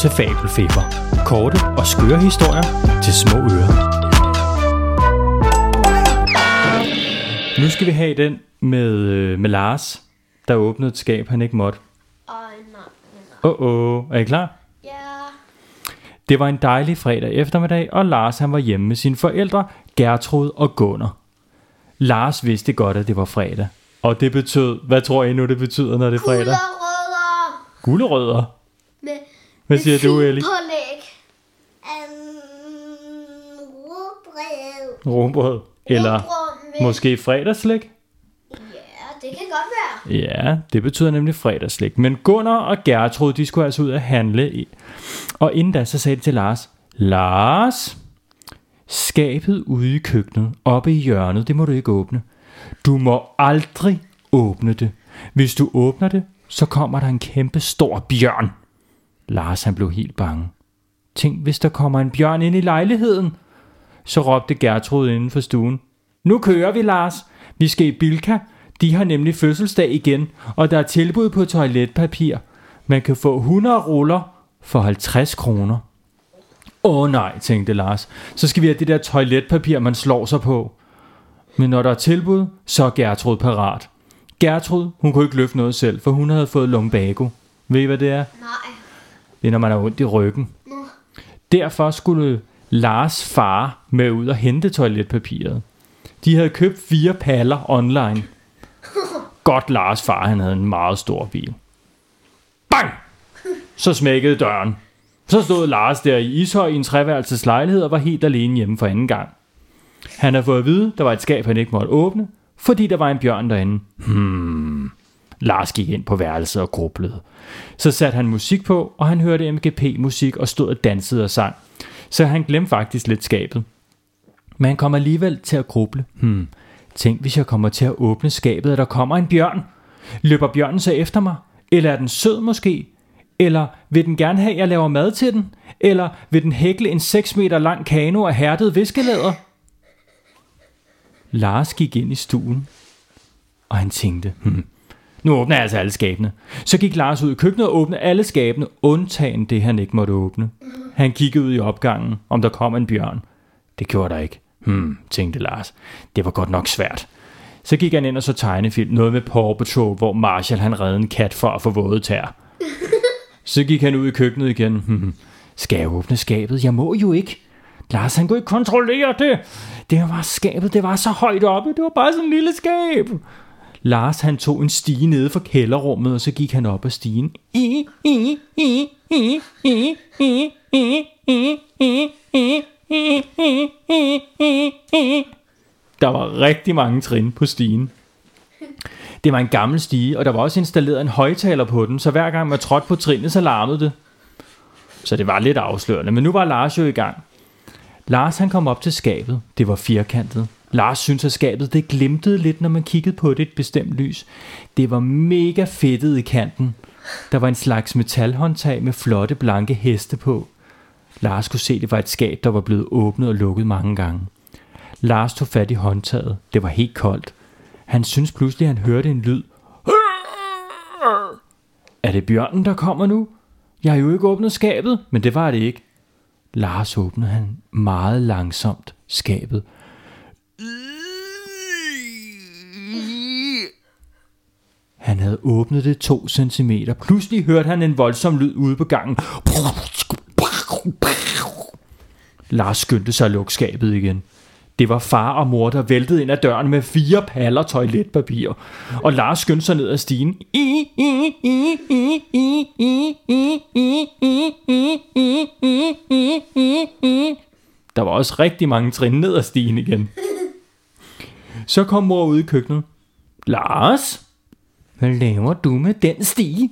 Til Fabelfeber. Korte og skøre historier til små ører. Nu skal vi have den med, øh, med Lars, der åbnede et skab, han ikke måtte. Ej, nej, nej. Åh, oh, oh. er I klar? Ja. Det var en dejlig fredag eftermiddag, og Lars han var hjemme med sine forældre, Gertrud og Gunnar. Lars vidste godt, at det var fredag. Og det betød, hvad tror I nu det betyder, når det er fredag? Gulerødder Gulerødder. Hvad siger du, Ellie? pålæg. Um, rugbrød. Rugbrød. Eller Rugbrød med, måske fredagsslik? Ja, det kan godt være. Ja, det betyder nemlig fredagsslik. Men Gunnar og Gertrud, de skulle altså ud at handle. i- Og inden da, så sagde de til Lars, Lars, skabet ude i køkkenet, oppe i hjørnet, det må du ikke åbne. Du må aldrig åbne det. Hvis du åbner det, så kommer der en kæmpe stor bjørn. Lars han blev helt bange. Tænk, hvis der kommer en bjørn ind i lejligheden. Så råbte Gertrud inden for stuen. Nu kører vi, Lars. Vi skal i Bilka. De har nemlig fødselsdag igen, og der er tilbud på toiletpapir. Man kan få 100 ruller for 50 kroner. Åh oh, nej, tænkte Lars. Så skal vi have det der toiletpapir, man slår sig på. Men når der er tilbud, så er Gertrud parat. Gertrud, hun kunne ikke løfte noget selv, for hun havde fået lumbago. Ved I, hvad det er? Nej. Det er, når man har ondt i ryggen. Derfor skulle Lars far med ud og hente toiletpapiret. De havde købt fire paller online. Godt Lars far, han havde en meget stor bil. Bang! Så smækkede døren. Så stod Lars der i Ishøj i en treværelses lejlighed og var helt alene hjemme for anden gang. Han havde fået at vide, der var et skab, han ikke måtte åbne, fordi der var en bjørn derinde. Hmm. Lars gik ind på værelset og grublede. Så satte han musik på, og han hørte MGP-musik og stod og dansede og sang. Så han glemte faktisk lidt skabet. Men han kom alligevel til at gruble. Hmm, tænk hvis jeg kommer til at åbne skabet, og der kommer en bjørn. Løber bjørnen så efter mig? Eller er den sød måske? Eller vil den gerne have, at jeg laver mad til den? Eller vil den hækle en 6 meter lang kano af hærdet viskelæder? Lars gik ind i stuen, og han tænkte, hmm, nu åbner jeg altså alle skabene. Så gik Lars ud i køkkenet og åbnede alle skabene, undtagen det, han ikke måtte åbne. Han kiggede ud i opgangen, om der kom en bjørn. Det gjorde der ikke. Hmm, tænkte Lars. Det var godt nok svært. Så gik han ind og så tegnefilm, noget med Paw Patrol, hvor Marshall han redde en kat for at få våde tær. Så gik han ud i køkkenet igen. Hmm, skal jeg åbne skabet? Jeg må jo ikke. Lars, han kunne ikke kontrollere det. Det var skabet, det var så højt oppe. Det var bare sådan en lille skab. Lars han tog en stige nede fra kælderrummet, og så gik han op ad stigen. Der var rigtig mange trin på stigen. Det var en gammel stige, og der var også installeret en højtaler på den, så hver gang man trådte på trinnet, så larmede det. Så det var lidt afslørende, men nu var Lars jo i gang. Lars han kom op til skabet. Det var firkantet. Lars synes at skabet det glimtede lidt, når man kiggede på det i et bestemt lys. Det var mega fedtet i kanten. Der var en slags metalhåndtag med flotte blanke heste på. Lars kunne se, det var et skab, der var blevet åbnet og lukket mange gange. Lars tog fat i håndtaget. Det var helt koldt. Han synes pludselig, at han hørte en lyd. Er det bjørnen, der kommer nu? Jeg har jo ikke åbnet skabet, men det var det ikke. Lars åbnede han meget langsomt skabet. Han havde åbnet det to centimeter. Pludselig hørte han en voldsom lyd ude på gangen. Lars skyndte sig at lukke skabet igen. Det var far og mor, der væltede ind ad døren med fire paller toiletpapir. Og Lars skyndte sig ned ad stigen. Der var også rigtig mange trin ned ad stigen igen. Så kom mor ud i køkkenet. Lars, hvad laver du med den stige?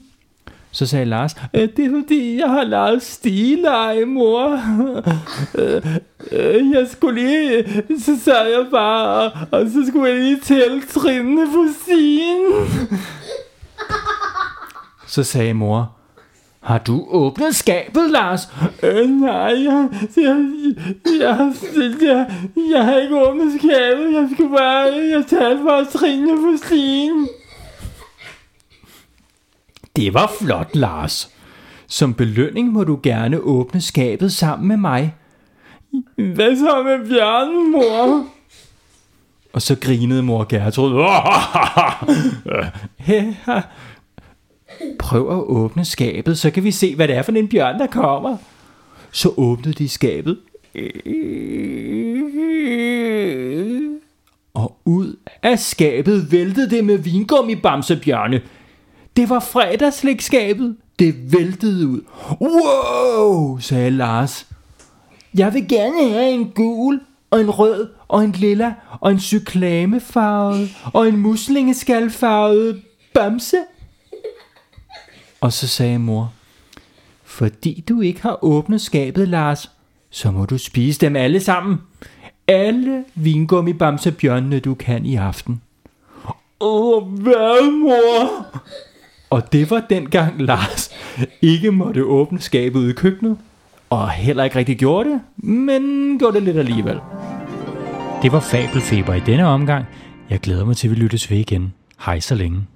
Så sagde Lars, "Øh, det er fordi, jeg har lavet stigeleje, mor. Øh, øh, jeg skulle lige, så sad jeg bare, og, og så skulle jeg lige tælle trinene på stigen. Så sagde mor, har du åbnet skabet, Lars? Øh, nej, jeg, jeg, jeg, jeg, jeg har ikke åbnet skabet. Jeg skal bare, jeg talte bare trinene på stigen. Det var flot, Lars. Som belønning må du gerne åbne skabet sammen med mig. Hvad så med bjørnen, mor? Og så grinede mor Gertrud. Prøv at åbne skabet, så kan vi se, hvad det er for en bjørn, der kommer. Så åbnede de skabet. Og ud af skabet væltede det med vingummi bamsebjørne. Det var fredagslægskabet. Det væltede ud. Wow, sagde Lars. Jeg vil gerne have en gul, og en rød, og en lilla, og en cyklamefarvet, og en muslingeskalfarvet bamse. Og så sagde mor, fordi du ikke har åbnet skabet, Lars, så må du spise dem alle sammen. Alle vingummi du kan i aften. Åh, hvad, mor? Og det var dengang Lars ikke måtte åbne skabet ude i køkkenet, og heller ikke rigtig gjorde det, men gjorde det lidt alligevel. Det var Fabelfeber i denne omgang. Jeg glæder mig til, at vi lyttes ved igen. Hej så længe.